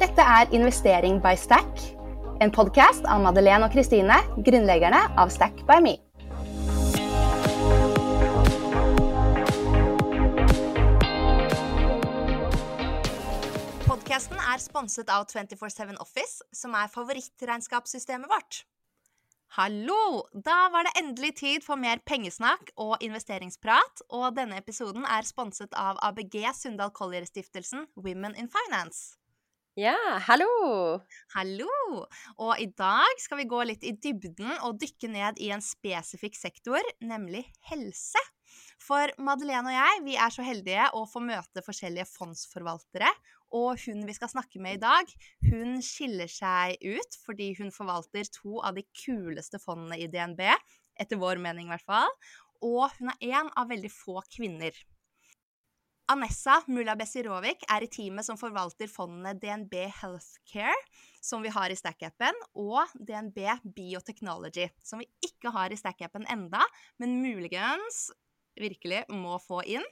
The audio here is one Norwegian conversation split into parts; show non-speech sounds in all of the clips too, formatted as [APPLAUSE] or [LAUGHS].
Dette er Investering by Stack, en podkast av Madeleine og Kristine, grunnleggerne av Stack by Me. Podkasten er sponset av 247 Office, som er favorittregnskapssystemet vårt. Hallo! Da var det endelig tid for mer pengesnakk og investeringsprat, og denne episoden er sponset av ABG Sundal Collier-stiftelsen Women in Finance. Ja, hallo! Hallo! Og i dag skal vi gå litt i dybden og dykke ned i en spesifikk sektor, nemlig helse. For Madeleine og jeg vi er så heldige å få møte forskjellige fondsforvaltere. Og hun vi skal snakke med i dag, hun skiller seg ut fordi hun forvalter to av de kuleste fondene i DNB, etter vår mening i hvert fall. Og hun er en av veldig få kvinner. Anessa Mulla Besirovic er i teamet som forvalter fondene DNB Healthcare, som vi har i Stack-appen, og DNB Biotechnology, som vi ikke har i Stack-appen enda, men muligens virkelig må få inn.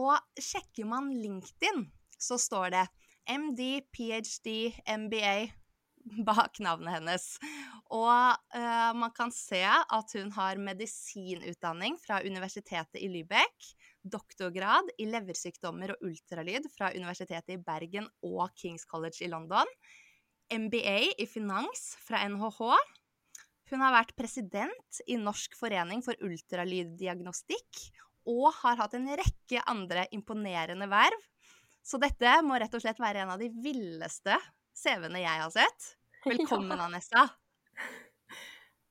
Og sjekker man LinkedIn, så står det MD, ph.d., MBA bak navnet hennes. Og uh, man kan se at hun har medisinutdanning fra Universitetet i Lübeck, doktorgrad i leversykdommer og ultralyd fra Universitetet i Bergen og Kings College i London, MBA i finans fra NHH. Hun har vært president i Norsk forening for ultralyddiagnostikk og har hatt en rekke andre imponerende verv. Så dette må rett og slett være en av de villeste CV-ene jeg har sett. [LAUGHS] Velkommen, ja. Anessa.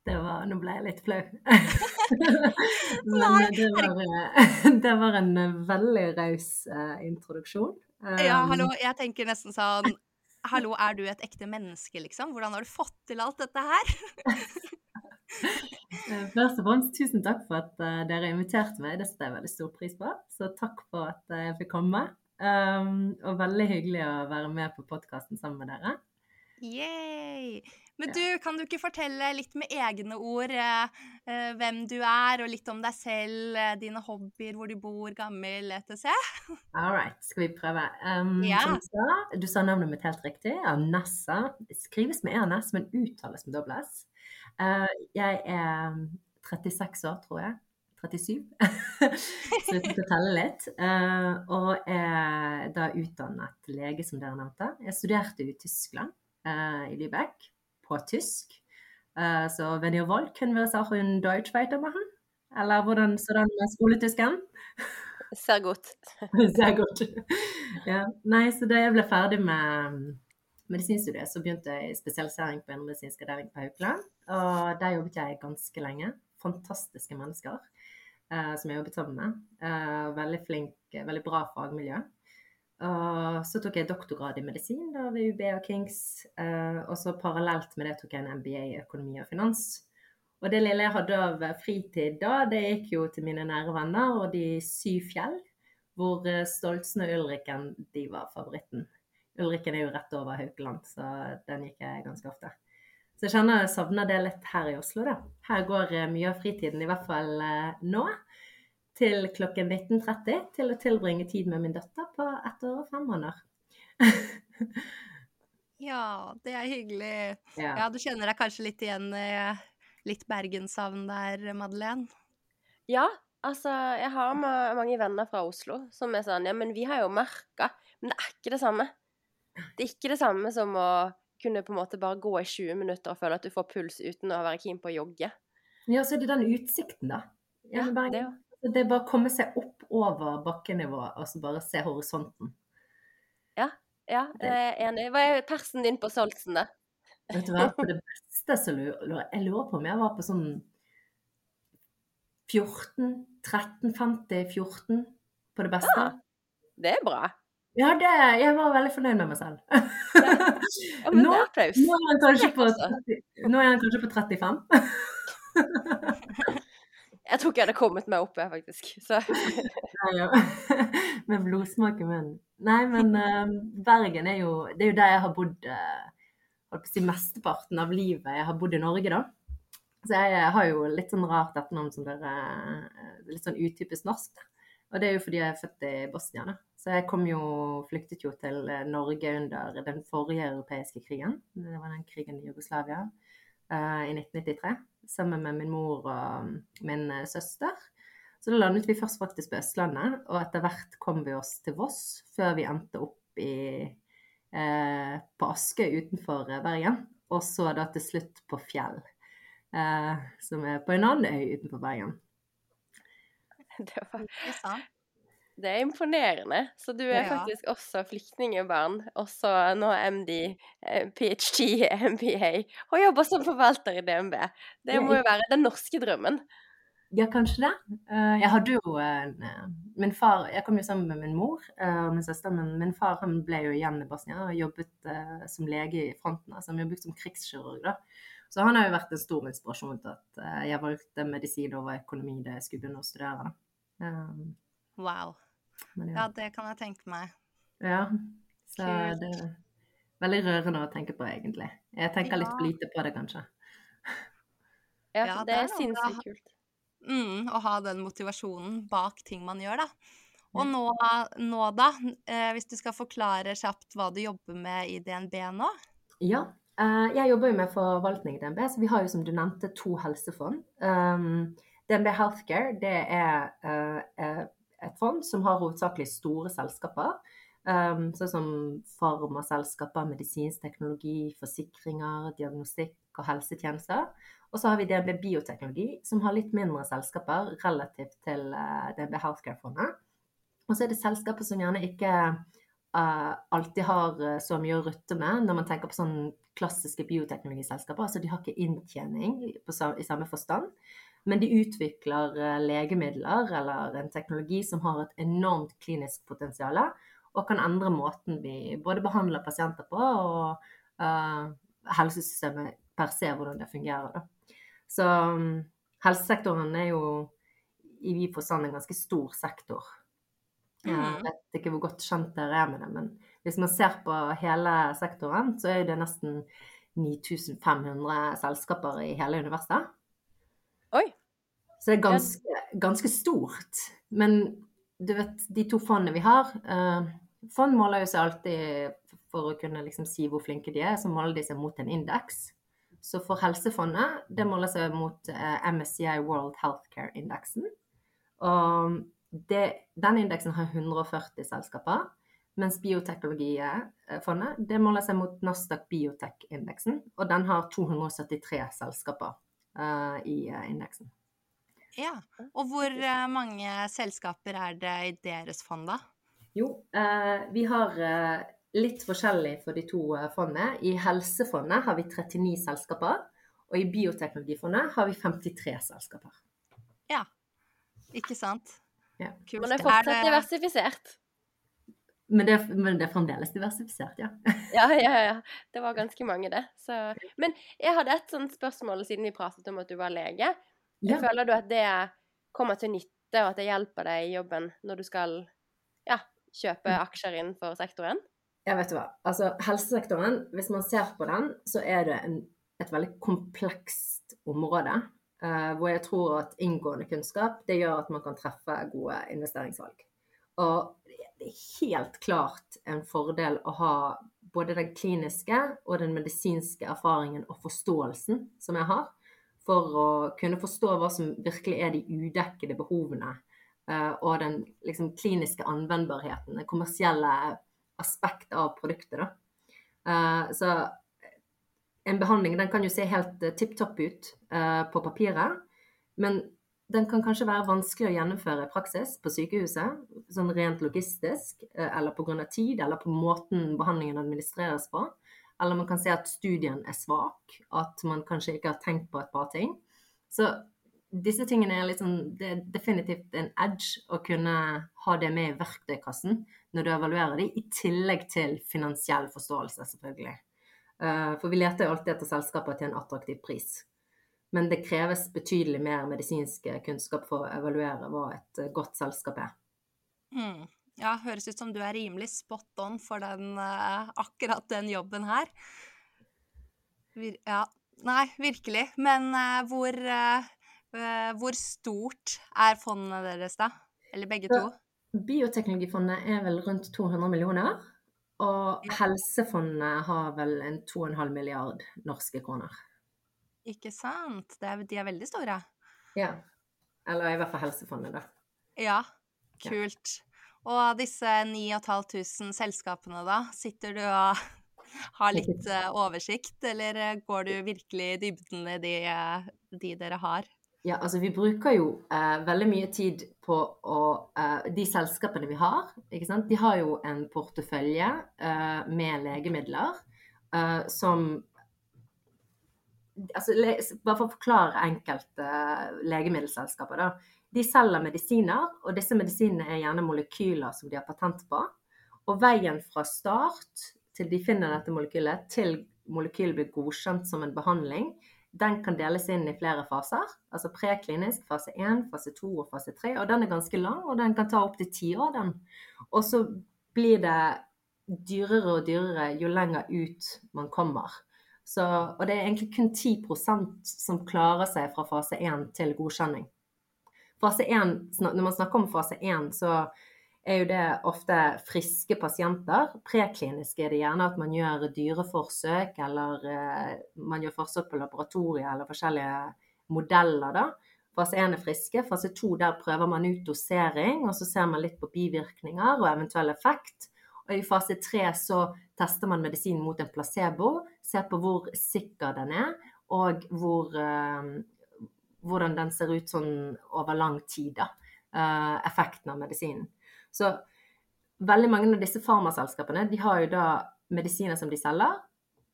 Det var, nå ble jeg litt flau. [LAUGHS] Men eh, det var, eh, [LAUGHS] det var, en eh, veldig raus introduksjon. Um, ja, hallo, jeg tenker nesten sånn Hallo, er du et ekte menneske, liksom? Hvordan har du fått til alt dette her? Først og fremst, tusen takk for at dere inviterte meg. Det setter jeg veldig stor pris på. Så takk for at jeg fikk komme. Um, og veldig hyggelig å være med på podkasten sammen med dere. Yay! Men du, kan du ikke fortelle litt med egne ord eh, eh, hvem du er, og litt om deg selv, eh, dine hobbyer, hvor du bor, gammel, etc.? All right, skal vi prøve. Um, yeah. du, sa, du sa navnet mitt helt riktig. Anessa. Det skrives med ENS, men uttales med dobbel S. Uh, jeg er 36 år, tror jeg. 37. [LAUGHS] så jeg skal telle litt. Uh, og er da utdannet lege, som dere nevnte. Jeg studerte i Tyskland, uh, i Lübeck på tysk. Uh, så wenn ihr wollt, können wir es auch in Deutsch weitermachen? Eller hvordan står det med skoletysken? Ser godt. [LAUGHS] Ser godt. ja. Nei, så da jeg ble ferdig med um, medisinstudiet, så begynte jeg i spesialisering på indremedisinsk avdeling på Haukeland. Og der jobbet jeg ganske lenge. Fantastiske mennesker uh, som jeg jobbet sammen med. Uh, veldig flink, veldig bra fagmiljø. Så tok jeg doktorgrad i medisin da, ved UB og Kings. Uh, og så parallelt med det tok jeg en MBA i økonomi og finans. Og det lille jeg hadde av fritid da, det gikk jo til mine nære venner og de syv fjell. Hvor uh, Stoltsen og Ulrikken, de var favoritten. Ulrikken er jo rett over Haukeland, så den gikk jeg ganske ofte. Så jeg kjenner jeg savner det litt her i Oslo, da. Her går uh, mye av fritiden, i hvert fall nå til klokken 19.30 til å tilbringe tid med min datter på ett år og fem måneder. [LAUGHS] ja, det er hyggelig. Ja. ja. du kjenner deg kanskje litt igjen i litt bergenshavn der, Madeleine? Ja, altså jeg har mange venner fra Oslo som er sånn Ja, men vi har jo merka Men det er ikke det samme. Det er ikke det samme som å kunne på en måte bare gå i 20 minutter og føle at du får puls uten å være keen på å jogge. Ja, så er det den utsikten, da. Ja, ja det er jo. Det er bare å komme seg opp over bakkenivået og så bare se horisonten. Ja, ja, jeg er enig. Hva er persen din på Soltsen, da? Vet du hva, på det beste så lurer jeg lurer på om jeg var på sånn 14, 13, 50, 14 på det beste. Ja, det er bra. Ja, det, jeg var veldig fornøyd med meg selv. Ja. Nå, nå, er han kanskje på, nå er han kanskje på 35. Jeg tror ikke jeg hadde kommet meg opp, jeg, faktisk. Så. [LAUGHS] Med blodsmak i munnen. Nei, men uh, Bergen er jo Det er jo der jeg har bodd uh, si mesteparten av livet. Jeg har bodd i Norge, da. Så jeg har jo litt sånn rart etternavn som dere uh, Litt sånn utypisk norsk. Og det er jo fordi jeg er født i Bosnia, da. Så jeg kom jo, flyktet jo til eh, Norge under den forrige europeiske krigen. Det var den krigen i Jugoslavia uh, i 1993. Sammen med min mor og min søster. Så da landet vi først faktisk på Østlandet, og etter hvert kom vi oss til Voss, før vi endte opp i, eh, på Askøy utenfor Bergen. Og så da til slutt på Fjell, eh, som er på en annen øy utenfor Bergen. [LAUGHS] Det, var... det er imponerende. Så du er ja. faktisk også flyktningebarn. Også nå MD, eh, ph.d., [LAUGHS] MBA, og jobber som forvalter i DNB. Det må jo være den norske drømmen. Ja, kanskje det. Eh, jeg hadde jo Min far Jeg kom jo sammen med min mor og min søster, men min far han ble jo igjen i Bosnia og jobbet som lege i fronten. Altså han jobbet som krigskirurg, da. Så han har jo vært en stor inspirasjon til at jeg valgte medisin over økonomi da jeg skulle begynne å studere. da. Ja. ja. det kan jeg tenke meg. Ja. Så kult. det er veldig rørende å tenke på, egentlig. Jeg tenker ja. litt for lite på det, kanskje. Ja, ja det, det er sinnssykt kult. Mm, å ha den motivasjonen bak ting man gjør, da. Og nå, nå da, eh, hvis du skal forklare kjapt hva du jobber med i DNB nå? Ja, eh, jeg jobber jo med forvaltning i DNB, så vi har jo som du nevnte to helsefond. Um, DNB Healthcare det er uh, et fond som har hovedsakelig store selskaper. Um, sånn som farmaselskaper, medisinsk teknologi, forsikringer, diagnostikk og helsetjenester. Og så har vi DNB Bioteknologi, som har litt mindre selskaper relativt til uh, DNB Healthcare-fondet. Og så er det selskaper som gjerne ikke uh, alltid har så mye å rutte med når man tenker på sånn klassiske bioteknologiselskaper. Altså de har ikke inntjening på, i samme forstand men de utvikler eh, legemidler eller en teknologi som har et enormt klinisk potensial, og kan endre måten vi både behandler pasienter på, og uh, helsesystemet per se, hvordan det fungerer. Da. Så um, helsesektoren er jo i vid forstand en ganske stor sektor. Jeg mm. vet ikke hvor godt kjent dere er med det, men hvis man ser på hele sektoren, så er det nesten 9500 selskaper i hele universet. Så det er ganske, ganske, stort. Men du vet, de to fondene vi har eh, Fond måler jo seg alltid for å kunne liksom si hvor flinke de er, så måler de seg mot en indeks. Så for Helsefondet, det måler seg mot eh, MSCI World Healthcare-indeksen. Og det, den indeksen har 140 selskaper. Mens Bioteknologifondet det måler seg mot Nasdaq Biotech-indeksen. Og den har 273 selskaper uh, i uh, indeksen. Ja, Og hvor uh, mange selskaper er det i deres fond, da? Jo, vi har litt forskjellig for de to fondene. I Helsefondet har vi 39 selskaper. Og i Bioteknologifondet har vi 53 selskaper. Ja, ikke sant. Ja. Men det er fortsatt diversifisert. Men det, men det, er fremdeles diversifisert, ja. [LAUGHS] ja, ja, ja. Det var ganske mange, det. Så. Men jeg hadde et sånt spørsmål siden vi pratet om at du var lege. Ja. Føler du at det kommer til nytte, og at det hjelper deg i jobben når du skal ja, kjøpe mm. aksjer innenfor sektoren? Ja, vet du hva. Altså, helsesektoren, hvis man ser på den, så er det en, et veldig komplekst område. Uh, hvor jeg tror at inngående kunnskap det gjør at man kan treffe gode investeringsvalg. Og det er helt klart en fordel å ha både den kliniske og den medisinske erfaringen og forståelsen som jeg har, for å kunne forstå hva som virkelig er de udekkede behovene eh, og den liksom, kliniske anvendbarheten, det kommersielle aspektet av produktet. Da. Eh, så en behandling den kan jo se helt eh, tipp topp ut på papiret, men den kan kanskje være vanskelig å gjennomføre i praksis på sykehuset, sånn rent logistisk, eller pga. tid, eller på måten behandlingen administreres på. Eller man kan se at studien er svak, at man kanskje ikke har tenkt på et par ting. Så disse tingene er liksom, det er definitivt en edge å kunne ha det med i verktøykassen når du evaluerer de, i tillegg til finansiell forståelse, selvfølgelig. Eh, for vi leter jo alltid etter selskaper til en attraktiv pris. Men det kreves betydelig mer medisinsk kunnskap for å evaluere hva et godt selskap er. Mm. Ja, høres ut som du er rimelig spot on for den, uh, akkurat den jobben her. Vir ja. Nei, virkelig. Men uh, hvor, uh, hvor stort er fondene deres, da? Eller begge to? Bioteknologifondet er vel rundt 200 millioner. Og Ja. Helsefondet har vel en 2,5 milliard norske kroner. Ikke sant? Det er, de er veldig store. Ja. Eller i hvert fall Helsefondet, da. Ja, Ja. kult. Og av disse 9500 selskapene, da? Sitter du og [LAUGHS] har litt [LAUGHS] eh, oversikt, eller eh, går du virkelig i dybden i de, eh, de dere har? Ja, altså vi bruker jo eh, veldig mye tid på å eh, De selskapene vi har, de har jo en portefølje eh, med legemidler eh, som altså, le, Bare for å forklare enkelte legemiddelselskaper, da. De selger medisiner, og disse medisinene er gjerne molekyler som de har patent på. Og veien fra start til de finner dette molekylet, til molekylet blir godkjent som en behandling, den kan deles inn i flere faser. Altså preklinisk, fase 1, fase 2 og fase 3. Og den er ganske lang, og den kan ta opptil ti år, den. Og så blir det dyrere og dyrere jo lenger ut man kommer. Så, og det er egentlig kun 10% som klarer seg fra fase 1 til godkjenning. Fase 1, når man snakker om fase 1, så er jo det ofte friske pasienter. Preklinisk er det gjerne at man gjør dyreforsøk, eller eh, man gjør forsøk på laboratorier eller forskjellige modeller, da. Fase 1 er friske. Fase 2 der prøver man ut dosering, og så ser man litt på bivirkninger og eventuell effekt. Og i fase 3 så tester man medisinen mot en placebo, ser på hvor sikker den er, og hvor, eh, hvordan den ser ut sånn over lang tid, da. Eh, effekten av medisinen. Så veldig mange av disse farmaselskapene de har jo da medisiner som de selger,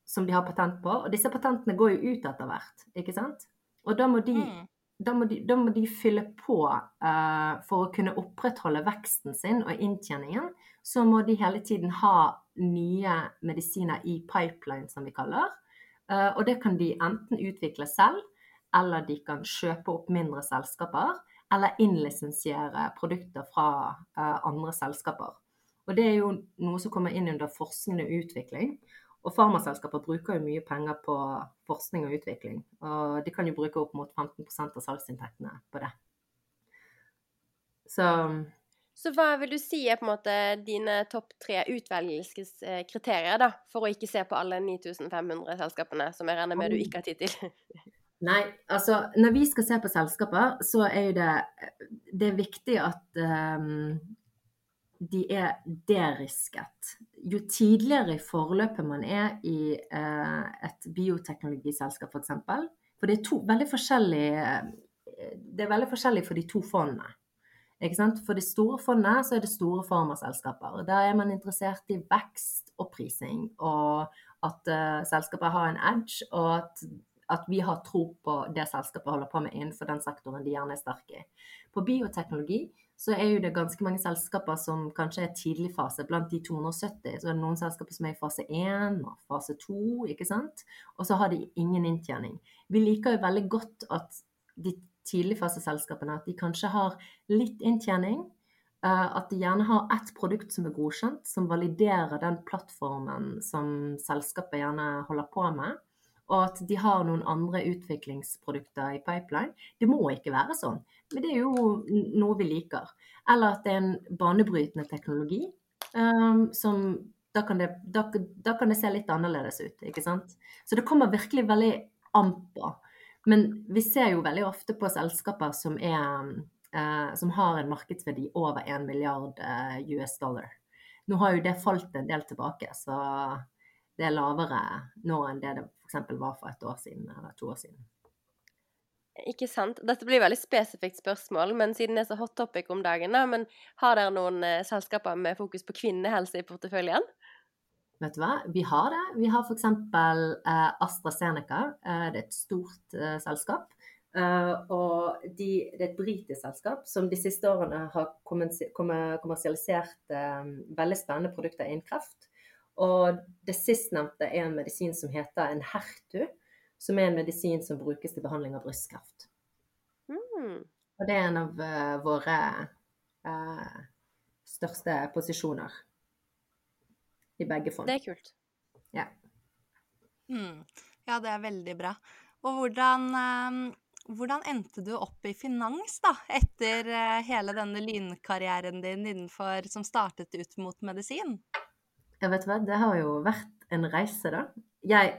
som de har patent på. Og disse patentene går jo ut etter hvert, ikke sant? Og da må de, Mm. da må de, da må de fylle på uh, for å kunne opprettholde veksten sin og inntjeningen. Så må de hele tiden ha nye medisiner i pipeline, som vi kaller. Uh, og det kan de enten utvikle selv, eller de kan kjøpe opp mindre selskaper eller innlisensiere produkter fra eh, andre selskaper. Og det er jo noe som kommer inn under forskning og utvikling. Og farmaselskaper bruker jo mye penger på forskning og utvikling. Og de kan jo bruke opp mot 15 av salgsinntektene på det. Så Så hva vil du si er på en måte dine topp tre utvelgelseskriterier da, for å ikke se på alle 9500 selskapene som jeg regner med du ikke har tid til? [LAUGHS] Nei, altså når vi skal se på selskaper, så er jo det, det er viktig at um, de er derisket. Jo tidligere i forløpet man er i uh, et bioteknologiselskap f.eks. For, for det er to veldig forskjellige Det er veldig forskjellig for de to fondene. For det store fondet så er det store farmaselskaper. Der er man interessert i vekst og prising, og at uh, selskapet har en edge, og at at vi har tro på det selskapet holder på med innenfor den sektoren de gjerne er sterke i. På bioteknologi så er jo det ganske mange selskaper som kanskje er tidlig fase. Blant de 270 så er det noen selskaper som er i fase 1 og fase 2, ikke sant. Og så har de ingen inntjening. Vi liker jo veldig godt at de tidligfaseselskapene at de kanskje har litt inntjening. At de gjerne har ett produkt som er godkjent, som validerer den plattformen som selskapet gjerne holder på med og at de har noen andre utviklingsprodukter i pipeline. Det må ikke være sånn, men det er jo noe vi liker. Eller at det er en banebrytende teknologi. Um, som da kan, det, da, da kan, det, se litt annerledes ut, ikke sant. Så det kommer virkelig veldig an på. Men vi ser jo veldig ofte på selskaper som, er, uh, som har en markedsverdi over 1 milliard uh, US dollar. Nå har jo det falt en del tilbake, så det er lavere nå enn det det f.eks. var for et år siden eller to år siden. Ikke sant. Dette blir veldig spesifikt spørsmål, men siden det er så hot topic om dagen, da, men har dere noen eh, selskaper med fokus på kvinnehelse i porteføljen? Vet du hva, vi har det. Vi har f.eks. Eh, AstraZeneca. Eh, det er et stort eh, selskap. Uh, og de, det er et britisk selskap som de siste årene har kommersialisert uh, veldig spennende produkter innen kreft. Og det sistnevnte er en medisin som heter en Hertu, som er en medisin som brukes til behandling av brystkreft. Mm. Og det er en av uh, våre uh, største posisjoner i begge fond. Det er kult. Ja. Mm. ja, det er veldig bra. Og hvordan um, hvordan endte du opp i finans, da? Etter eh, hele denne lynkarrieren din innenfor som startet ut mot medisin? Jeg vet hva, det har jo vært en reise, da. Jeg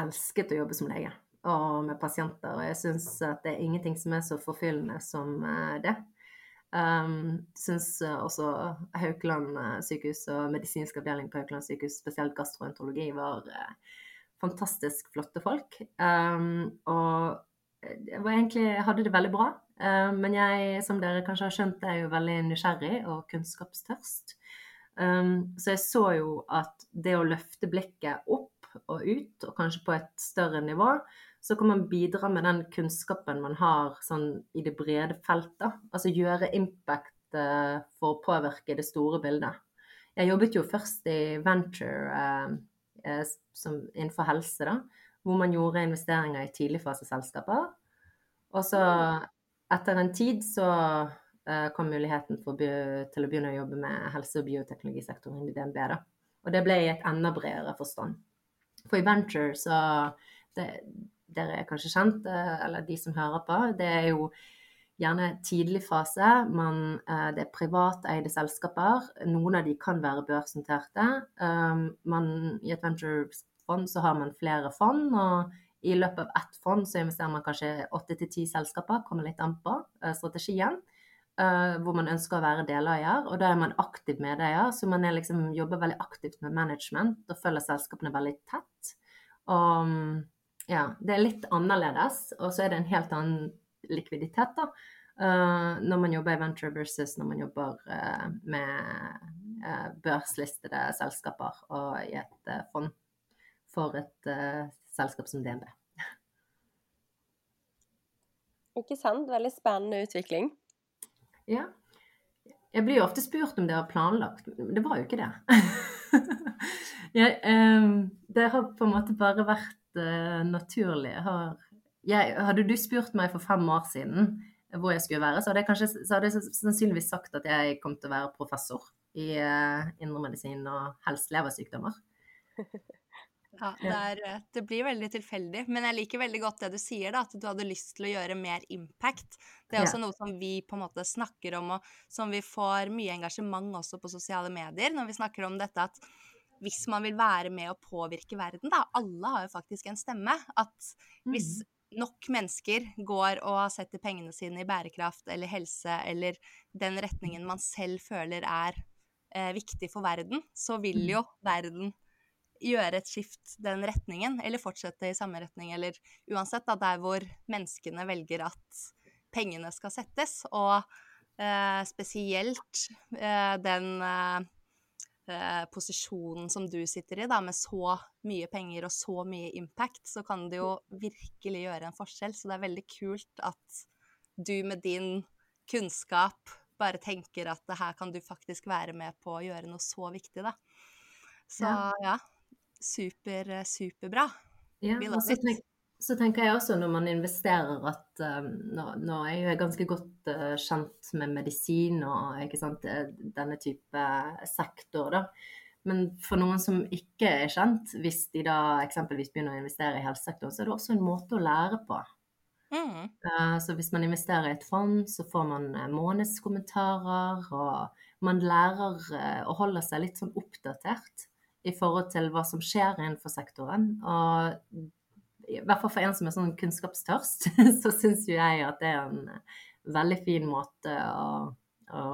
elsket å jobbe som lege og med pasienter, og jeg syns at det er ingenting som er så forfyllende som eh, det. Um, syns også Haukeland eh, sykehus og medisinsk avdeling på Haukeland sykehus, spesielt gastroenterologi, var uh, fantastisk flotte folk. Um, og jeg var egentlig, hadde det veldig bra. Uh, men jeg, som dere kanskje har skjønt, er jo veldig nysgjerrig og kunnskapstørst. Um, så jeg så jo at det å løfte blikket opp og ut, og kanskje på et større nivå, så kan man bidra med den kunnskapen man har sånn i det brede feltet. Altså gjøre impact uh, for å påvirke det store bildet. Jeg jobbet jo først i venture uh, uh, som, innenfor helse, da, hvor man gjorde investeringer i tidligfaseselskaper. Og så etter en tid så kom muligheten til å begynne å jobbe med helse- og bioteknologisektoren i DNB. Da. Og det ble i et enda bredere forstand. For i venture så det, dere er kanskje kjent, eh, eller de som hører på, det er jo gjerne tidlig fase. Man, eh, det er privateide selskaper. Noen av de kan være børsnoterte. Man, I et venturefond så har man flere fond, og i løpet av ett fond så investerer man kanskje åtte til ti selskaper, kommer litt an på eh, strategien. hvor man ønsker å være deleier, og da er man aktiv medeier. Så man liksom, jobber veldig aktivt med management og følger selskapene veldig tett. Og ja, det er litt annerledes, og så er det en helt annen likviditet da, uh, når man jobber i venture versus når man jobber uh, med uh, børslistede selskaper og i et fond for et selskap som DNB. Ikke sant? Veldig spennende utvikling. Ja. Jeg blir jo ofte spurt om det har planlagt. Det var jo ikke det. [LAUGHS] jeg, um, det har på en måte bare vært uh, naturlig. Har, jeg, hadde du spurt meg for fem år siden hvor jeg skulle være, så hadde jeg, kanskje, så hadde jeg sannsynligvis sagt at jeg kom til å være professor i uh, indremedisin og helst leversykdommer. [LAUGHS] Ja, det, er, eh, det, blir veldig tilfeldig. Men jeg liker veldig godt det du sier, da, at du hadde lyst til å gjøre mer impact. Det er også ja. noe som vi på en måte snakker om, og som vi får mye engasjement også på sosiale medier. Når vi snakker om dette at hvis man vil være med å påvirke verden, da Alle har jo faktisk en stemme. At hvis mm. nok mennesker går og setter pengene sine i bærekraft eller helse eller den retningen man selv føler er eh, viktig for verden, så vil mm. jo verden gjøre et skift den retningen, eller fortsette i samme retning, eller uansett, da, der hvor menneskene velger at pengene skal settes. Og eh, spesielt eh, den eh, eh, posisjonen som du sitter i, da, med så mye penger og så mye impact, så kan det jo virkelig gjøre en forskjell. Så det er veldig kult at du med din kunnskap bare tenker at det her kan du faktisk være med på å gjøre noe så viktig, da. Så ja, ja super, superbra. Ja, og så, tenk, så, tenker jeg også når man investerer at um, nå, nå, er jeg ganske godt uh, kjent med medisin og sant, eh, denne type sektor, da. Men for noen som ikke er kjent, hvis de da eksempelvis begynner å investere i helsesektoren, så er det også en måte å lære på. Mm. Uh, så hvis man investerer i et fond, så får man månedskommentarer, og man lærer uh, å holde seg litt sånn oppdatert i forhold til hva som skjer innenfor sektoren. Og i hvert fall for en som er sånn kunnskapstørst, [LAUGHS] så syns jo jeg at det er en veldig fin måte å, å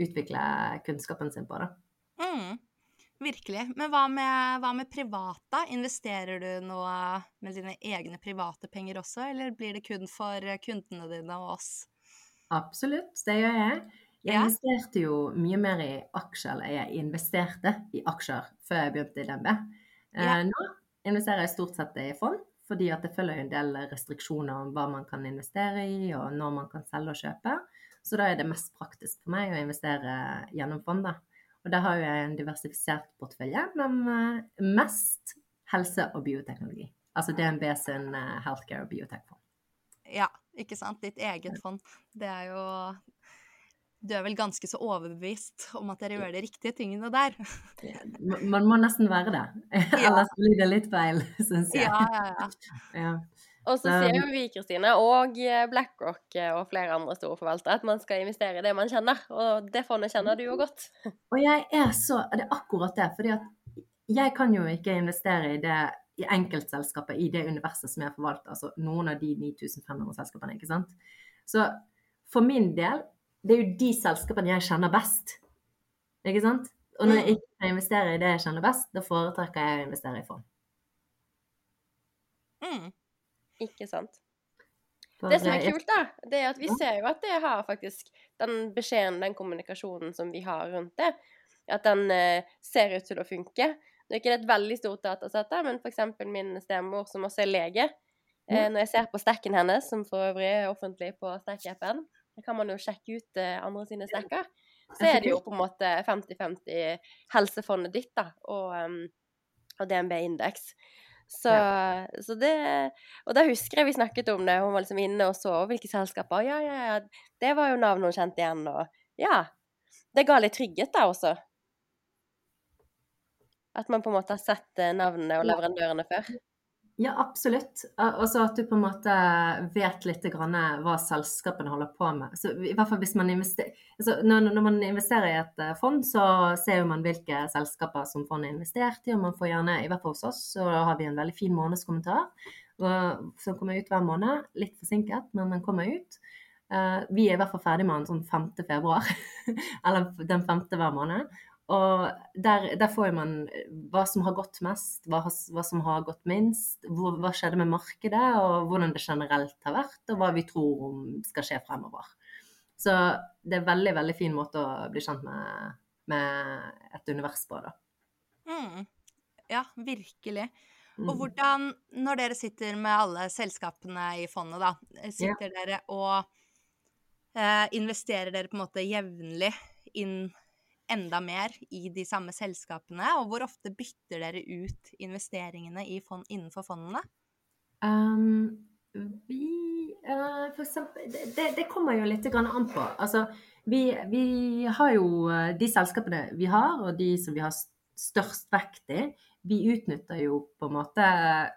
utvikle kunnskapen sin på, da. Mm, virkelig. Men hva med, hva med privat, Investerer du noe med dine egne private penger også, eller blir det kun for kundene dine og oss? Absolutt, det gjør jeg. Jeg investerte jo mye mer i aksjer, eller jeg investerte i aksjer før jeg begynte i DNB. Eh. Nå investerer jeg stort sett i fond, fordi at det følger en del restriksjoner om hva man kan investere i, og når man kan selge og kjøpe. Så da er det mest praktisk for meg å investere gjennom fond, da. Og der har jo jeg en diversifisert portefølje, men eh, mest helse- og bioteknologi. Altså DNB sin eh, healthcare og biotech-fond. Ja, ikke sant. Ditt eget fond. Det er jo du er vel ganske så overbevist om at dere gjør de riktige tingene der. Man må nesten være det, [LAUGHS] [LAUGHS] ellers blir det litt feil, [LAUGHS] syns jeg. Ja, ja, ja. ja. Og så sier jo vi, Kristine, og eh, BlackRock eh, og flere andre store forvaltere, at man skal investere i det man kjenner. Og det fondet kjenner du jo godt. Og jeg er så Det er akkurat det. fordi at jeg kan jo ikke investere i det i enkeltselskaper i det universet som jeg forvalter. Altså noen av de 9500 selskapene, ikke sant. Så for min del, det er jo de selskapene jeg kjenner best. Ikke sant? Og når jeg ikke kan investere i det jeg kjenner best, da foretrekker jeg å investere i fond. Mm. Ikke sant? For Det som er kult, da, det er at vi ser jo at det har faktisk den beskjeden, den kommunikasjonen som vi har rundt det, at den eh, ser ut til å funke. Det er ikke et veldig stort datasett, da, men f.eks. min stemor, som også er lege, eh, når jeg ser på stacken hennes, som for øvrig er offentlig på Stack-appen, da kan man jo sjekke ut eh, andre sine stacker, så er det jo på en måte 50-50 helsefondet ditt da, og, um, og DNB Indeks. Så, så det Og da husker jeg vi snakket om det, hun var liksom inne og så hvilke selskaper. Ja, ja, ja, det var jo navn hun kjente igjen, og ja. Det ga litt trygghet da også. At man på en måte har sett eh, navnene og leverandørene før. Ja, absolutt. Og så at du på en måte vet litt hva selskapene holder på med. Så i hvert fall hvis man altså når, når man investerer i et eh, fond, så ser man hvilke selskaper som fondet har investert i, og man får gjerne, i hvert fall hos oss, så har vi en veldig fin månedskommentar som kommer ut hver måned. Litt forsinket, men den kommer ut. Eh, vi er i hvert fall ferdig med den sånn 5. februar, [LAUGHS] eller den femte hver måned. Og der, der får man hva som har gått mest, hva, hva som har gått minst, hvor, hva skjedde med markedet, og hvordan det generelt har vært, og hva vi tror om skal skje fremover. Så det er veldig, veldig fin måte å bli kjent med, med et univers på, da. Mm. Ja, virkelig. Og Mm. hvordan, når dere sitter med alle selskapene i fondet, da, sitter dere og eh, investerer dere på en måte jevnlig inn enda mer i de samme selskapene? Og hvor ofte bytter dere ut investeringene fond, innenfor fondene? Um, vi uh, For eksempel det, det, kommer jo litt an på. Altså, vi, vi har jo eh, de selskapene vi har, og de som vi har størst vekt i, vi utnytter jo på en måte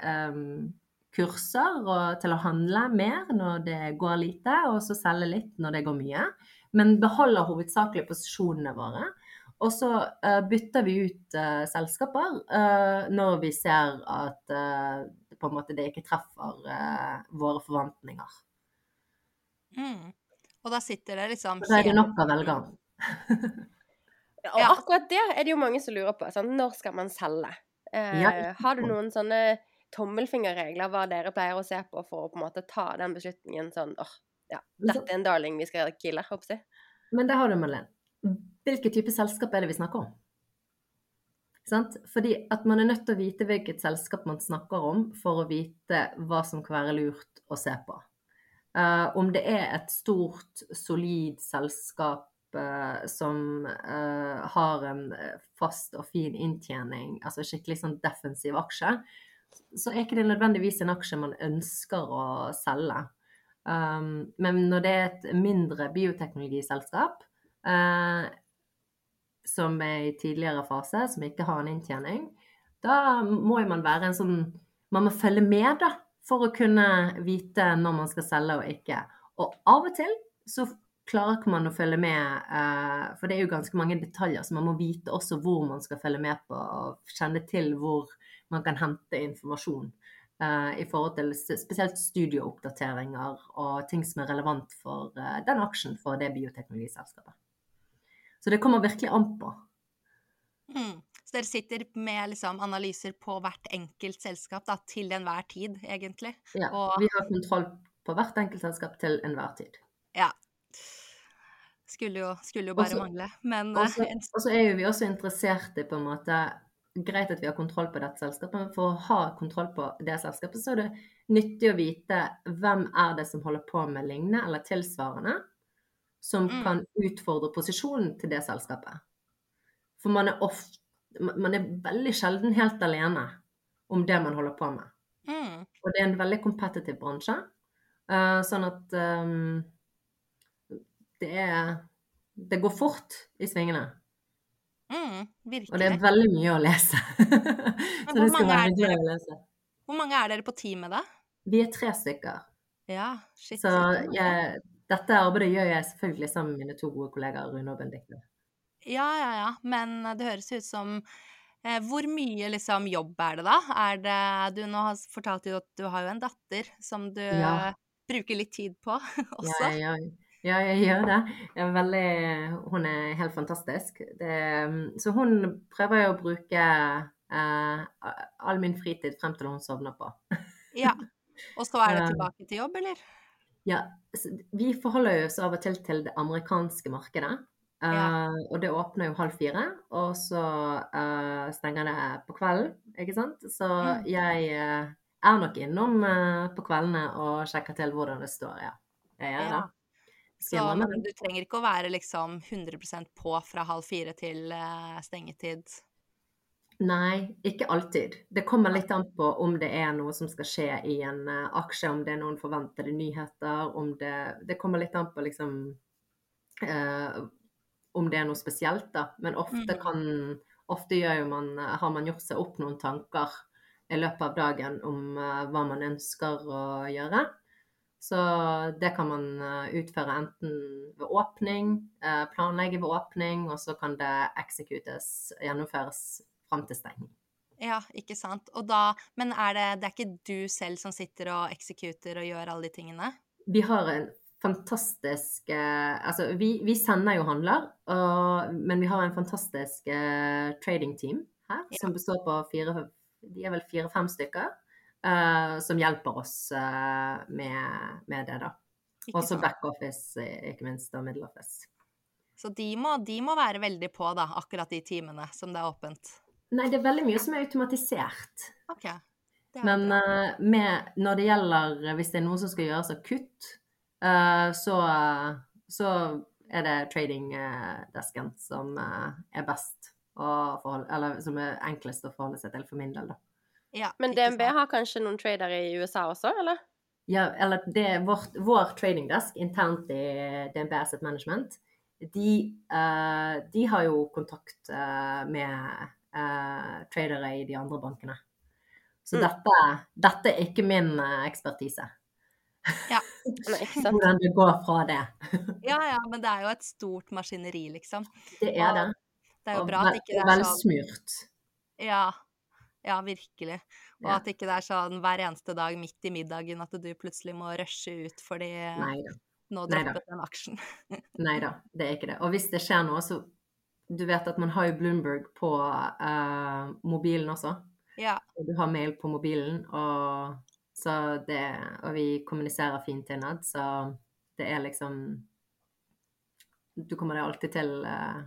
um, kurser og, til å handle mer når det går lite, og så selge litt når det går mye. Men beholder hovedsakelig posisjonene våre. Og så uh, bytter vi ut uh, selskaper uh, når vi ser at på en måte det ikke treffer våre forventninger. Mm. Og da sitter det liksom da er det nok av velgerne. Ja, Og Ja. akkurat det er det jo mange som lurer på. Sant? Når skal man selge? Eh, Ja. Har du noen sånne tommelfingerregler hva dere pleier å se på for å på en måte ta den beslutningen sånn åh, ja, dette er en darling vi skal kille, håper jeg. Men det har du, Madeleine. Hvilken type selskap er det vi snakker om? Fordi at man er nødt til å vite hvilket selskap man snakker om, for å vite hva som kan være lurt å se på. Uh, om det er et stort, solid selskap uh, som uh, har en fast og fin inntjening, altså skikkelig sånn defensiv aksje, så er ikke det nødvendigvis en aksje man ønsker å selge. Um, men når det er et mindre bioteknologiselskap, eh, som er i tidligere fase, som ikke har en inntjening, da må man være en sånn Man må følge med, da, for å kunne vite når man skal selge og ikke. Og av og til så klarer ikke man å følge med, eh, for det er jo ganske mange detaljer, så man må vite også hvor man skal følge med på, og kjenne til hvor man kan hente informasjon. eh, I forhold til spesielt studieoppdateringer og ting som er relevant for eh, den aksjen for det bioteknologiselskapet. Så det kommer virkelig an på. Mm. Så dere sitter med liksom analyser på hvert enkelt selskap da, til enhver tid, egentlig? Ja, Og- Vi har kontroll på hvert enkelt selskap til enhver tid. Ja. Skulle jo, skulle jo bare Også- mangle. Men eh, en- og så er jo vi også interessert i på en måte Greit at vi har kontroll på dette selskapet, men for å ha kontroll på det selskapet, så er det nyttig å vite hvem er det som holder på med lignende eller tilsvarende, som Mm. kan utfordre posisjonen til det selskapet. For man er ofte Man er veldig sjelden helt alene om det man holder på med. mm. Og det er en veldig kompetitiv bransje. Uh, sånn at um, det er Det går fort i svingene. Mm, Og det er veldig mye å lese. [LAUGHS] Så det skal være mye å lese. Hvor mange er dere på teamet, da? Vi er tre stykker. Ja, shit. Så- jeg, dette arbeidet gjør jeg selvfølgelig sammen med mine to gode kollegaer Rune og Benedicte. Ja, ja, ja. Men det høres ut som eh, Hvor mye liksom jobb er det da? Er det Du nå har fortalt jo at du har jo en datter som du Ja. bruker litt tid på [LAUGHS] også. Ja, ja, ja, jeg gjør det. Jeg er veldig, hun er helt fantastisk. Det, så hun prøver jeg å bruke eh, all min fritid frem til hun sovner på. Ja. Og så er det [LAUGHS] tilbake til jobb, eller? Ja, vi forholder oss av og til til det amerikanske markedet. Ja. Uh, og det åpner jo halv fire, og så uh, stenger det på kvelden, ikke sant? Så Mm. jeg uh, er nok innom eh, på kveldene og sjekker til hvordan det står, ja. Jeg gjør Ja. det. Så men du trenger ikke å være liksom 100% på fra halv fire til eh, stengetid. Nei, ikke alltid. Det kommer litt an på om det er noe som skal skje i en uh, aksje, om det er noen forventede nyheter, om det Det kommer litt an på liksom uh, Om det er noe spesielt, da. Men ofte Mhm. kan Ofte man Har man gjort seg opp noen tanker i løpet av dagen om uh, hva man ønsker å gjøre. Så det kan man utføre enten ved åpning, planlegge ved åpning, og så kan det eksekutes, gjennomføres fram til stenging. Ja, ikke sant. Da Men er det, det er ikke du selv som sitter og executer og gjør alle de tingene? Vi har en fantastisk eh, Altså, vi, vi sender jo handler, og, men vi har en fantastisk uh, trading team her, Ja. som består på fire De er vel fire-fem stykker, uh, som hjelper oss uh, med, med det, da. Og sant? backoffice, ikke minst, og middle office. Så de må, de må være veldig på, da, akkurat de timene som det er åpent. Nei, det er veldig mye som er automatisert. OK. Det er Men eh, med, når det gjelder Hvis det er noe som skal gjøres av kutt, eh, så, så er det tradingdesken som eh, er best å forholde Eller som er enklest å forholde seg til for min del, da. ja, Men DNB har kanskje noen tradere i USA også, eller? Ja, eller det er vårt, vår tradingdesk internt i DNB Asset Management. De, uh, de har jo kontakt uh, med eh, tradere i de andre bankene. Så Mm. dette, dette er ikke min eh, ekspertise. Ja? [LAUGHS] Hvordan det går fra det. [LAUGHS] Ja, ja, men det er jo et stort maskineri, liksom. Det er det. Det er jo bra at ikke det er sånn Velsmurt. Ja, ja virkelig. Og Ja. at ikke det er sånn hver eneste dag midt i middagen at du plutselig må rushe ut fordi Neida. nå droppet den aksjen. [LAUGHS] Nei da, det er ikke det. Og hvis det skjer noe, så Du vet at man har jo Bloomberg på uh, mobilen også. Ja, du har mail på mobilen, og, så det, og vi kommuniserer fint innad, så det er liksom Du kommer deg alltid til, uh,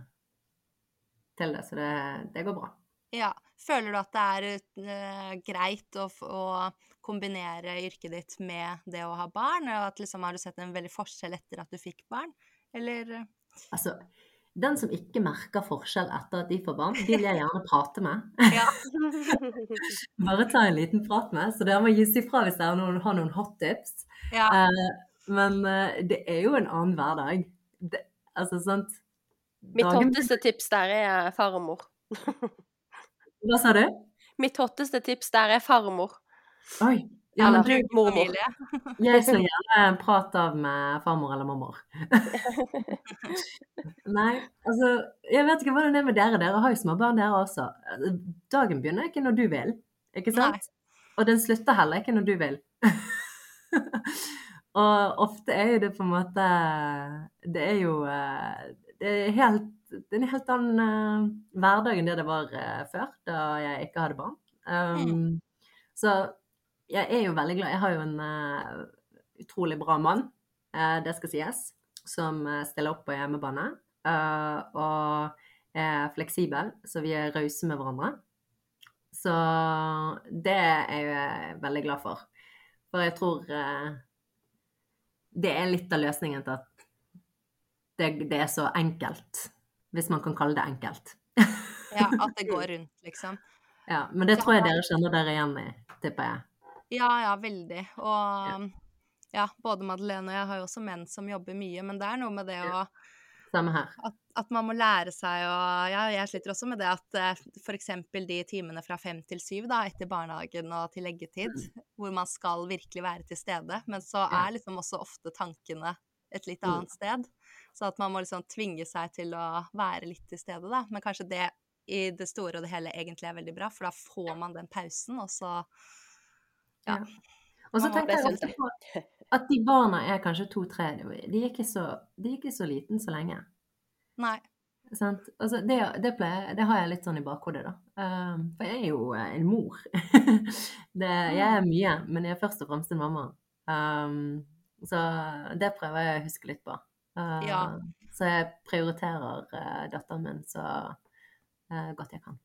til det, så det, det går bra. ja. Føler du at det er uh, greit å, å kombinere yrket ditt med det å ha barn? Og at liksom, har du sett en veldig forskjell etter at du fikk barn? Eller Altså, den som ikke merker forskjell etter at de får barn, de vil jeg gjerne prate med. Ja. [LAUGHS] Bare ta en liten prat med, så dere må gi seg fra hvis dere har noen, har noen hot tips. ja. Uh, men uh, det er jo en annen hverdag. Det, altså, sant Mitt Dagen- hotteste tips der er farmor. Hva sa du? Mitt hotteste tips der er farmor. Oi. Ja, Eller du, mormor. [LAUGHS] Jeg slår gjerne en prat av med farmor eller mormor. [LAUGHS] Nei, altså Jeg vet ikke hvordan det er med dere. Dere har jo småbarn, dere også. Dagen begynner ikke når du vil, ikke sant? Og den slutter heller ikke når du vil. [LAUGHS] Og ofte er jo det på en måte Det er jo eh, Det er helt det er en helt annen uh, hverdag enn det det var uh, før, da jeg ikke hadde barn. Um, Så jeg er jo veldig glad. Jeg har jo en uh, utrolig bra mann, uh, det skal sies, som eh, stiller opp på hjemmebane. Uh, og er fleksibel, så vi er rause med hverandre. Så det er jeg veldig glad for. For jeg tror det er litt av løsningen til at det, det er så enkelt. Hvis man kan kalle det enkelt. Ja, at det går rundt, liksom. [LAUGHS] Ja, Men det tror jeg dere kjenner dere igjen i, tipper jeg. Ja, ja, veldig. Og ja, både Madeleine og jeg har jo også menn som jobber mye, men det er noe med det å samme her. At, at man må lære seg å Ja, jeg sliter også med det at uh, f.eks. de timene fra fem til syv da, etter barnehagen og til leggetid, [CLEARS THROAT] hvor man skal virkelig være til stede, men så er liksom også ofte tankene et litt Mm. annet sted. Så at man må liksom tvinge seg til å være litt til stede, da. Men kanskje det i det store og det hele egentlig er veldig bra, for da får man den pausen, og så Ja. Og så tenker jeg også på [LAUGHS] at de barna er kanskje to-tre. De, er ikke så- de ikke så liten så lenge. Nei. Sant? Altså, det, det, pleier, det har jeg litt sånn i bakhodet, da. Um, for jeg er jo eh, en mor. [LAUGHS] det, jeg er mye, men jeg er først og fremst en mamma. Um, så det prøver jeg å huske litt på. Uh, Ja. Så jeg prioriterer uh, datteren min så uh, godt jeg kan.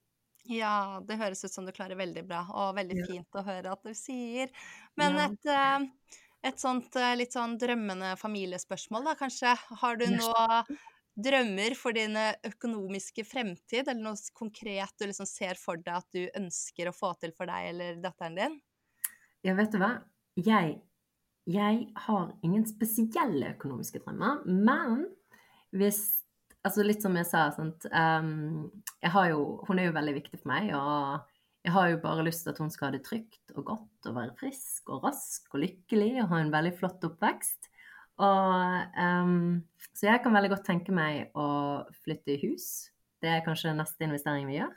Ja, det høres ut som du klarer veldig bra, og veldig Ja. fint å høre at du sier. Men Ja. et, eh, et sånt eh, litt sånn drømmende familiespørsmål, da, kanskje. Har du noe drømmer for din eh, økonomiske fremtid, eller noe konkret du liksom ser for deg at du ønsker å få til for deg eller datteren din? Ja, vet du hva? Jeg, jeg har ingen spesielle økonomiske drømmer, men hvis Altså litt som jeg sa. Um, jeg har jo, hun er jo veldig viktig for meg, og jeg har jo bare lyst til at hun skal ha det trygt og godt og være frisk og rask og lykkelig og ha en veldig flott oppvekst. Og, um, så jeg kan veldig godt tenke meg å flytte i hus. Det er kanskje neste investeringen vi gjør.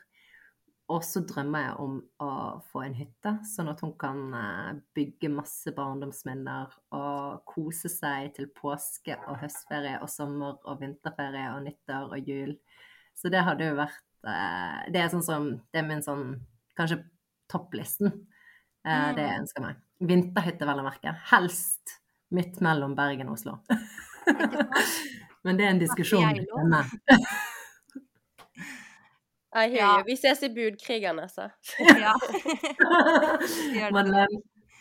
Og så drømmer jeg om å få en hytte, sånn at hun kan eh, bygge masse barndomsminner og kose seg til påske og høstferie og sommer og vinterferie og nyttår og jul. Så det hadde jo vært eh, Det er sånn som Det er min sånn Kanskje topplisten. Eh, Det jeg Mm. ønsker meg. Vinterhytte, vel å merke. Helst midt mellom Bergen og Oslo. [LAUGHS] Men det er en diskusjon [LAUGHS] Geilo. hear Ja. you. Vi ses i budkrigene, altså. [LAUGHS] Ja. [LAUGHS] Men eh,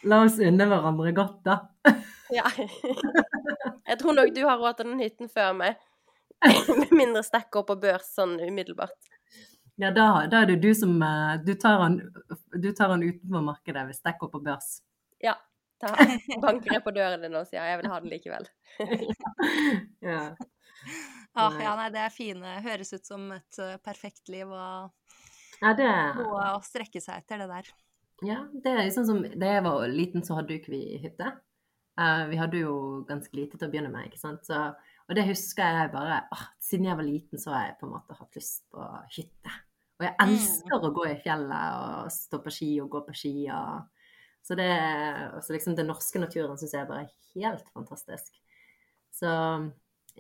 la oss unne hverandre godt, da. Ja. [LAUGHS] Jeg tror nok du har råd til den hytten før meg. Med mindre stikker opp på børs sånn umiddelbart. Ja, da, da er det du som eh, Du tar han, du tar han utenfor markedet hvis det opp på børs. Ja. Da banker jeg på døren din og sier jeg vil ha den likevel. ja. Ah, ja, nei, det er fine. Høres ut som et eh, perfekt liv og ja, det noe å strekke seg etter, det der. Ja, det er sånn som Da jeg var liten, så hadde jo ikke vi hytte. Uh, vi hadde jo ganske lite til å begynne med, ikke sant. Så, og det husker jeg bare åh, Siden jeg var liten, så har jeg på en måte hatt lyst på hytte. Og jeg elsker å gå i fjellet og stå på ski og gå på ski. Og, så det er liksom Den norske naturen syns jeg bare er helt fantastisk. Så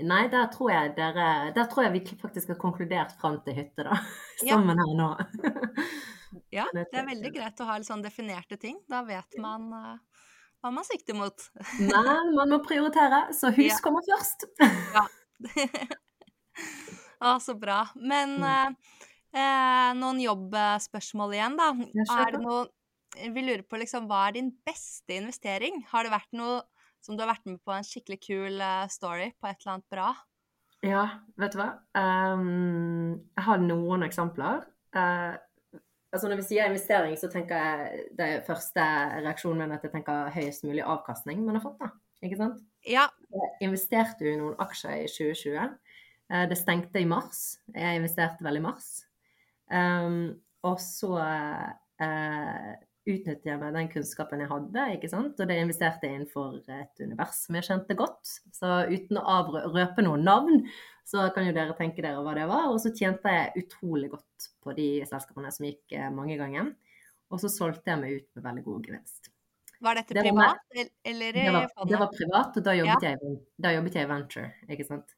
Nei, der tror dere Der tror jeg vi faktisk har konkludert fram til hytte, da. [LAUGHS] Ja. Her nå. Ja, [LAUGHS] Det er veldig greit å ha litt sånn definerte ting. Da vet man uh, hva man sikter mot. Nei, man må prioritere, så hus Ja. kommer først. ja. [LAUGHS] Å, så bra. Men uh, uh, noen jobbspørsmål igjen, da. Er det noe Vi lurer på liksom, hva er din beste investering? Har det vært noe som du har vært med på en skikkelig kul eh, story på et eller annet bra? Ja, vet du hva? Um, jeg har noen eksempler. Uh, altså når vi sier investering, så tenker jeg det første reaksjonen min at jeg tenker høyest mulig avkastning man har fått. da, ikke sant? Ja. Jeg investerte jo i noen aksjer i 2020. Eh, det stengte i mars. Jeg investerte vel i mars. Um, og så eh, utnyttet jeg meg den kunnskapen jeg hadde, ikke sant? og det investerte jeg innenfor et univers som jeg kjente godt. Så uten å avrøpe noen navn, så kan jo dere tenke dere hva det var. Og så tjente jeg utrolig godt på de selskapene som gikk eh, mange ganger. Og så solgte jeg meg ut med veldig god gevinst. Var dette Det var privat eller Det var, det var privat, og da jobbet, jeg, da jobbet jeg i venture, ikke sant.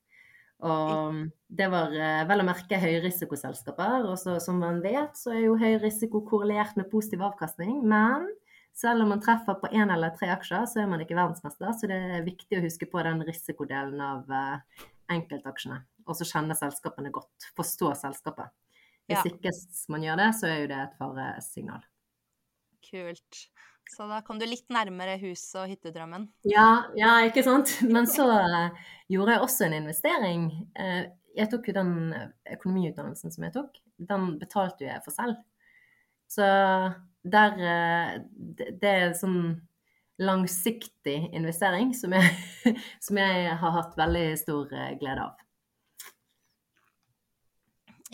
Og det var eh, vel å merke høyrisikoselskaper, og så, som man vet, så er jo høy risiko korrelert med positiv avkastning. Men selv om man treffer på én eller tre aksjer, så er man ikke verdensmester. Så det er viktig å huske på den risikodelen av eh, enkeltaksjene. Og så kjenne selskapene godt. Forstå selskapet. Hvis Ja. ikke man gjør det, så er jo det et faresignal. Kult. Så da kom du litt nærmere hus- og hyttedrømmen. Ja, ja, ikke sant. [LAUGHS] Men så eh, gjorde jeg også en investering. Eh, jeg tok jo den økonomiutdannelsen som jeg tok, den betalte jo jeg for selv. Så der eh, Det er en sånn langsiktig investering som jeg, [LAUGHS] som jeg har hatt veldig stor glede av.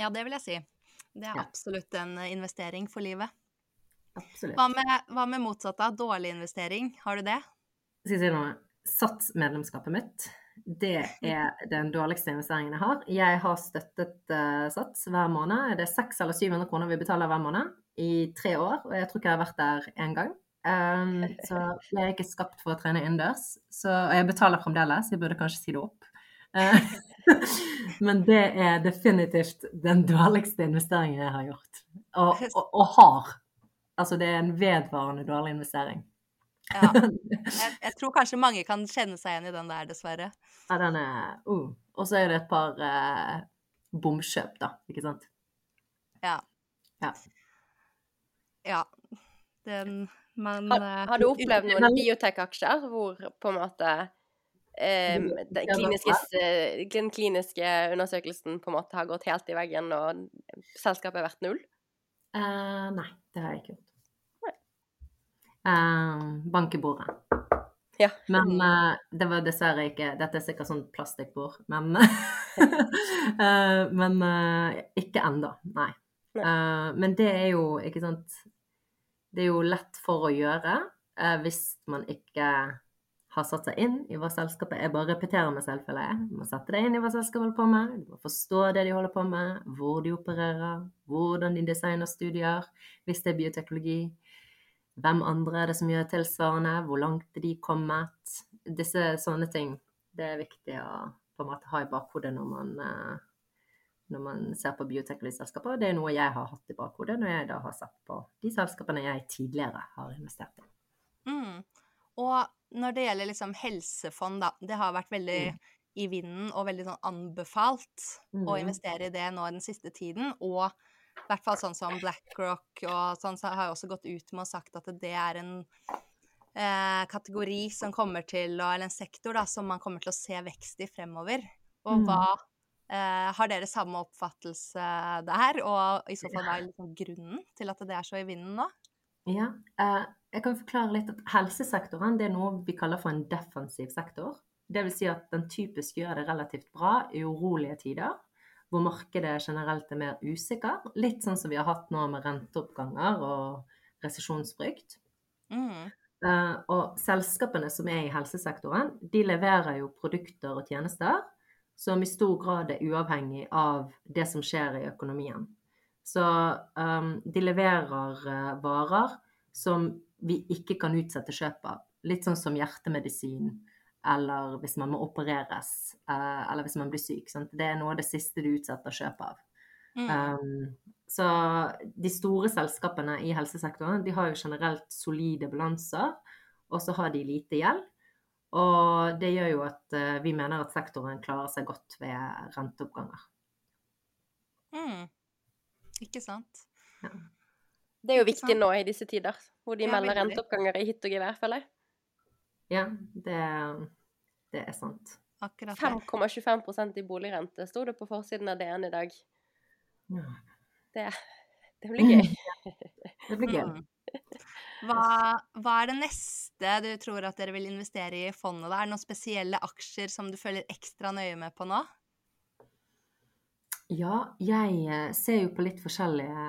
Ja, det vil jeg si. Det er absolutt en investering for livet. Absolutt. Hva med, hva med motsatt av dårlig investering? Har du det? Skal jeg si noe? Sats-medlemskapet mitt, det er den dårligste investeringen jeg har. Jeg har støttet uh, Sats hver måned. Det er 600 eller 700 kroner vi betaler hver måned i tre år, og jeg tror ikke jeg har vært der én gang. Um, [LAUGHS] så jeg er ikke skapt for å trene innendørs. Og jeg betaler fremdeles, jeg burde kanskje si det opp. Eh, [LAUGHS] Men det er definitivt den dårligste investeringen jeg har gjort. Og, og, og har. Altså det er en vedvarende dårlig investering. Ja. [LAUGHS] Jeg, jeg tror kanskje mange kan kjenne seg igjen i den der, dessverre. Ja, den er uh. Og så er det et par uh, bomkjøp, da. Ikke sant? Ja. Ja. Ja. Den Man Har, eh, har du opplevd noen biotech-aksjer hvor på en måte um, den, kliniske, den kliniske undersøkelsen på en måte har gått helt i veggen, og selskapet har vært null? Uh, nei, det har jeg ikke gjort. Eh, bank i bordet. Ja. Men uh, det var dessverre ikke Dette er sikkert sånn plastikkbord, men uh, [LAUGHS] Men uh, ikke ennå, nei. Men det er jo, ikke sant Det er jo lett for å gjøre hvis man ikke har satt seg inn i hva selskapet Jeg bare repeterer meg selv, føler jeg. Du må sette deg inn i hva selskapet holder på med. Du må forstå det de holder på med, hvor de opererer, hvordan de designer studier, hvis det er bioteknologi. Hvem andre er det som gjør tilsvarende? Hvor langt er de kommet? Disse sånne ting. Det er viktig å på en måte ha i bakhodet når man, eh, når man ser på bioteknologiselskaper. Det er noe jeg har hatt i bakhodet når jeg da har sett på de selskapene jeg tidligere har investert i. Mm. Og når det gjelder liksom helsefond, da. Det har vært veldig i vinden og veldig sånn anbefalt å Mm. investere i det nå den siste tiden. Og i hvert fall sånn som BlackRock og sånn, så har jo også gått ut med og sagt at det er en eh, kategori som kommer til å Eller en sektor, da, som man kommer til å se vekst i fremover. Og Mm. hva eh, Har dere samme oppfattelse der? Og i så fall hva er liksom grunnen til at det er så i vinden nå? Ja, eh, jeg kan forklare litt at helsesektoren det er noe vi kaller for en defensiv sektor. Det vil si at den typisk gjør det relativt bra i urolige tider, hvor markedet generelt er mer usikker. Litt sånn som vi har hatt nå med renteoppganger og resesjonsfrykt. Mm. Uh, og selskapene som er i helsesektoren, de leverer jo produkter og tjenester som i stor grad er uavhengig av det som skjer i økonomien. Så um, de leverer uh, varer som vi ikke kan utsette kjøp av. Litt sånn som hjertemedisin, eller hvis man må opereres, eh, eller hvis man blir syk. Sant? Det er noe av det siste du utsetter kjøp av. Mm. Um, så de store selskapene i helsesektoren de har jo generelt solide balanser, og så har de lite gjeld. Og det gjør jo at eh, vi mener at sektoren klarer seg godt ved renteoppganger. Mm. Ikke sant? Det er jo viktig nå i disse tider, hvor de Ja, melder renteoppganger i hytt og gevær, føler jeg. Ja, det, det er sant. Akkurat 5,25% i boligrente sto det på forsiden av DN i dag. Det, det blir gøy. [LAUGHS] det blir gøy. Mm. Hva, hva er det neste du tror at dere vil investere i i fondet? Er det noen spesielle aksjer som du følger ekstra nøye med på nå? Ja, jeg eh, ser jo på litt forskjellige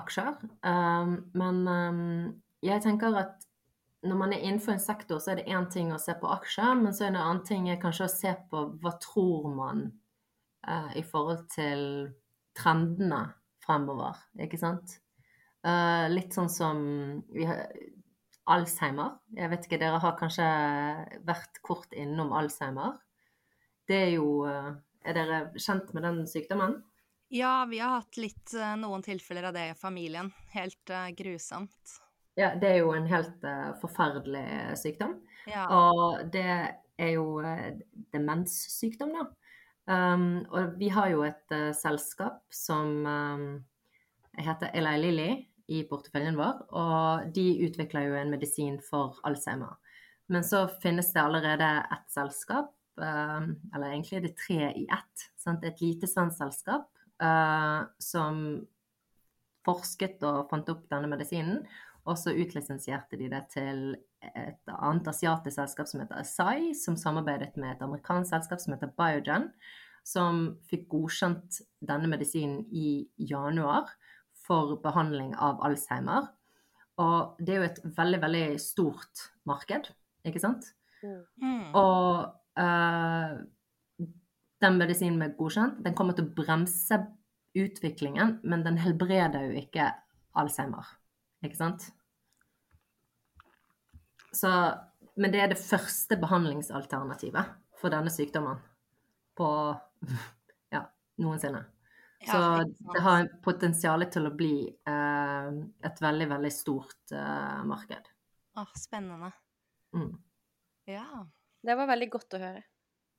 aksjer. Um, men um, jeg tenker at når man er innenfor en sektor, så er det én ting å se på aksjer, men så er det en annen ting kanskje å se på hva tror man eh, i forhold til trendene fremover, ikke sant? Eh, litt sånn som Alzheimer. Jeg vet ikke, dere har kanskje vært kort innom Alzheimer. Det er jo eh, Er dere kjent med den sykdommen? Ja, vi har hatt litt eh, noen tilfeller av det i familien. Helt uh, grusomt. Ja, det er jo en helt uh, forferdelig sykdom. Ja. Og det er jo uh, demenssykdom, da. Um, og vi har jo et selskap som um, heter Eli Lilly i porteføljen vår, og de utvikler jo en medisin for Alzheimer. Men så finnes det allerede et selskap, eller egentlig er det tre i ett. Sant? Et lite svensk selskap eh, som forsket og fant opp denne medisinen. Og så utlisensierte de det til et annet asiatisk selskap som heter Asai, som samarbeidet med et amerikansk selskap som heter Biogen. som fikk godkjent denne medisinen i januar for behandling av Alzheimer. Og det er jo et veldig, veldig stort marked, ikke sant? Mm. Og eh, den medisinen med godkjent, den kommer til å bremse utviklingen, men den helbreder jo ikke Alzheimer, ikke sant? Så, men det er det første behandlingsalternativet for denne sykdommen på [LAUGHS] ja, noensinne. Så det har potensial til å bli eh, et veldig, veldig stort eh, marked. Åh, spennende. Mm. Ja. Det var veldig godt å høre.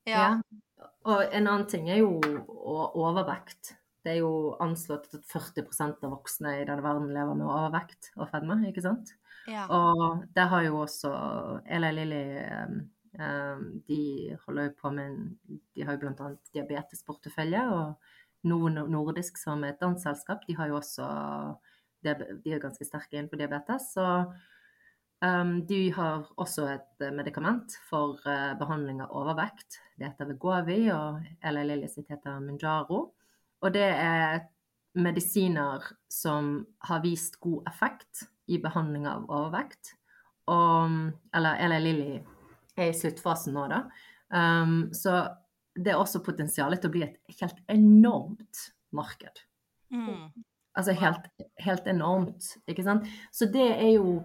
Ja. Ja. Og en annen ting er jo overvekt. Det er jo anslått at 40% av voksne i denne verden lever med overvekt og fedme, ikke sant? ja. Og det har jo også Eli Lilly um, um, De holder jo på med en De har jo annet diabetesportefølje, og Novo Nordisk, som er et dansk selskap, de har jo også De er ganske sterke innenfor diabetes. Så um, de har også et eh, medikament for uh, behandling av overvekt. Det heter Vegovi, og Eli Lilly sitt heter Munjaro. Og det er medisiner som har vist god effekt i behandling av overvekt. Og, eller Eli Lilly er i sluttfasen nå, da. Um, så det er også potensial til å bli et helt enormt marked. Mm. Altså helt, helt enormt, ikke sant. Så det er jo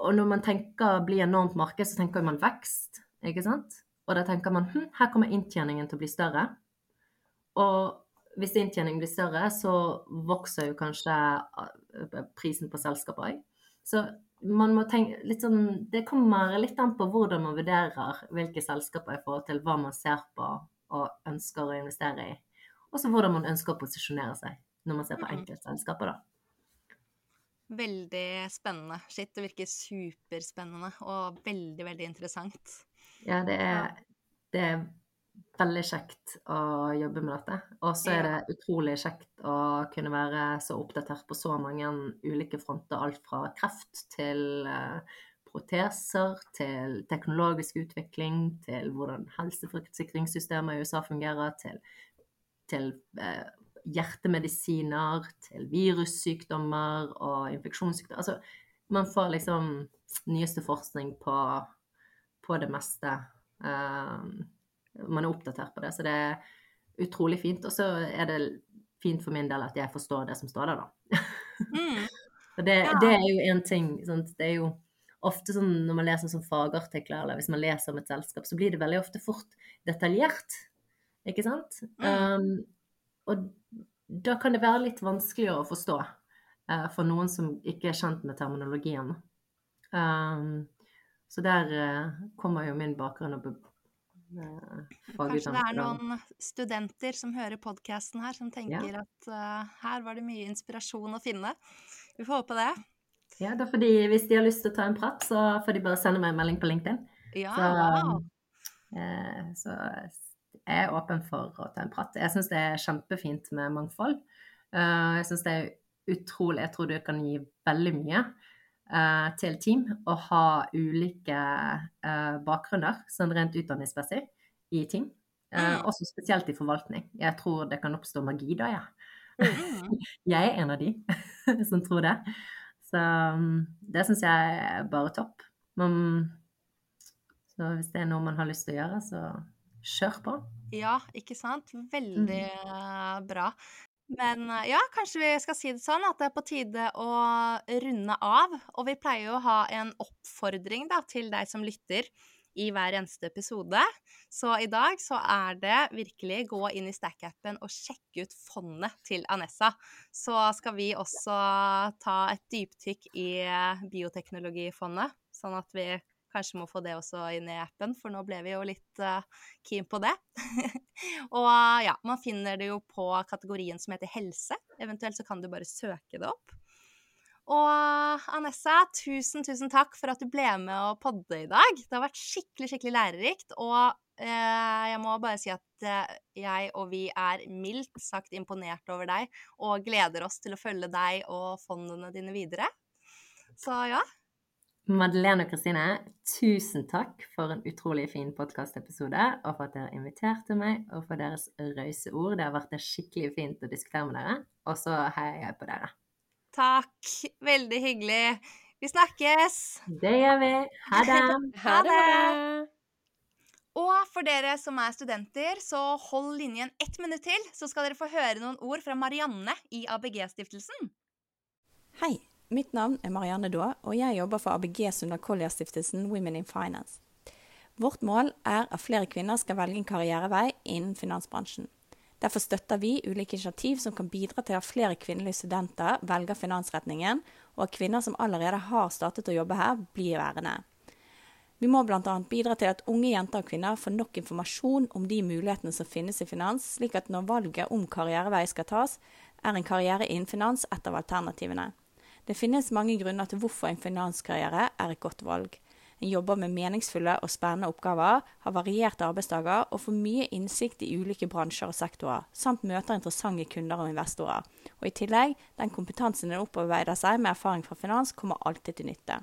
Og når man tenker bli enormt marked, så tenker man vekst, ikke sant. Og da tenker man hm, her kommer inntjeningen til å bli større. Og hvis inntjeningen blir større, så vokser jo kanskje eh, prisen på selskapet òg. Så man må tenke litt sånn Det kommer litt an på hvordan man vurderer hvilke selskaper i forhold til hva man ser på og ønsker å investere i. Og så hvordan man ønsker å posisjonere seg når man ser på Mhm. enkeltselskaper, da. Veldig spennende. Shit, det virker superspennende og veldig, veldig interessant. Ja, det er, det er veldig kjekt å jobbe med dette. Og så er det utrolig kjekt å kunne være så oppdatert på så mange ulike fronter. Alt fra kreft til eh, proteser, til teknologisk utvikling, til hvordan helseforsikringssystemet i USA fungerer, til, til eh, hjertemedisiner, til virussykdommer og infeksjonssykdommer. Altså, man får liksom nyeste forskning på, på det meste. Um, man er oppdatert på det, så det er utrolig fint. Og så er det fint for min del at jeg forstår det som står der, da. Mm. [LAUGHS] Og det, Ja. det er jo en ting sant? Det er jo ofte sånn når man leser sånn fagartikler, eller hvis man leser om et selskap, så blir det veldig ofte fort detaljert. Ikke sant? Um, og da kan det være litt vanskeligere å forstå eh, for noen som ikke er kjent med terminologien. Um, så der eh, kommer jo min bakgrunn og eh, Kanskje det er noen studenter som hører podkasten her, som tenker at uh, her var det mye inspirasjon å finne. Vi får håpe det. Ja, da får de, hvis de har lyst til å ta en prat, så får de bare sende meg en melding på LinkedIn. Ja, Så, wow. eh, så jeg er åpen for å ta en prat. Jeg syns det er kjempefint med mangfold. Eh, jeg syns det er utrolig Jeg tror det kan gi veldig mye eh, til team å ha ulike eh, bakgrunner, sånn rent utdanningsmessig, i team. Mm. Også spesielt i forvaltning. Jeg tror det kan oppstå magi da, jeg. Ja. [LAUGHS] Jeg er en av de [LAUGHS] som tror det. Så um, det syns jeg er bare topp. Man, så hvis det er noe man har lyst til å gjøre, så kjør på. Ja, ikke sant? Veldig mm. bra. Men eh, ja, kanskje vi skal si det sånn at det er på tide å runde av. Og vi pleier jo å ha en oppfordring da, til deg som lytter i hver eneste episode. Så i dag så er det virkelig gå inn i Stack-appen og sjekke ut fondet til Anessa. Så skal vi også ta et dyptykk i eh, bioteknologifondet, sånn at vi kanskje må få det også inn i appen, for nå ble vi jo litt uh, keen på det. [LAUGHS] og ja, man finner det jo på kategorien som heter helse. Eventuelt så kan du bare søke det opp. Og Anessa, tusen, tusen takk for at du ble med og podde i dag. Det har vært skikkelig, skikkelig lærerikt. Og eh, jeg må bare si at eh, jeg og vi er mildt sagt imponert over deg, og gleder oss til å følge deg og fondene dine videre. Så ja. Madeleine og Kristine, tusen takk for en utrolig fin podkastepisode, og for at dere inviterte meg, og for deres rause ord. Det har vært skikkelig fint å diskutere med dere, og så heier jeg på dere. Takk. Veldig hyggelig. Vi snakkes. Det gjør vi. [LAUGHS] Ha det. Ha det. Og for dere som er studenter, så hold linjen ett minutt til, så skal dere få høre noen ord fra Marianne i ABG-stiftelsen. Hei, mitt navn er Marianne Daa, og jeg jobber for ABG Sunda Collier-stiftelsen Women in Finance. Vårt mål er at flere kvinner skal velge en karrierevei innen finansbransjen. Derfor støtter vi ulike initiativ som kan bidra til at flere kvinnelige studenter velger finansretningen, og at kvinner som allerede har startet å jobbe her, blir værende. Vi må bl.a. bidra til at unge jenter og kvinner får nok informasjon om de mulighetene som finnes i finans, slik at når valget om karrierevei skal tas, er en karriere innen finans et av alternativene. Det finnes mange grunner til hvorfor en finanskarriere er et godt valg. En jobber med meningsfulle og spennende oppgaver, har varierte arbeidsdager og får mye innsikt i ulike bransjer og sektorer, samt møter interessante kunder og investorer. Og i tillegg, den kompetansen en opparbeider seg med erfaring fra finans, kommer alltid til nytte.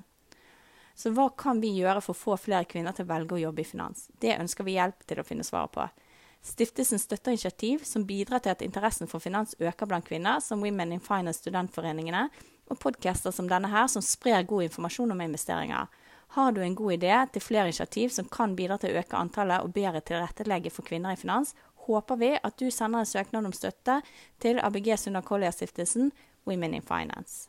Så hva kan vi gjøre for å få flere kvinner til å velge å jobbe i finans? Det ønsker vi hjelp til å finne svar på. Stiftelsen støtter initiativ som bidrar til at interessen for finans øker blant kvinner, som Women in Finance studentforeningene, og podcaster som denne her, som sprer god informasjon om investeringer. Har du en god idé til flere initiativ som kan bidra til å øke antallet og bedre tilrettelegge for kvinner i finans, håper vi at du sender en søknad om støtte til ABG Sunda Collier-stiftelsen Women in Finance.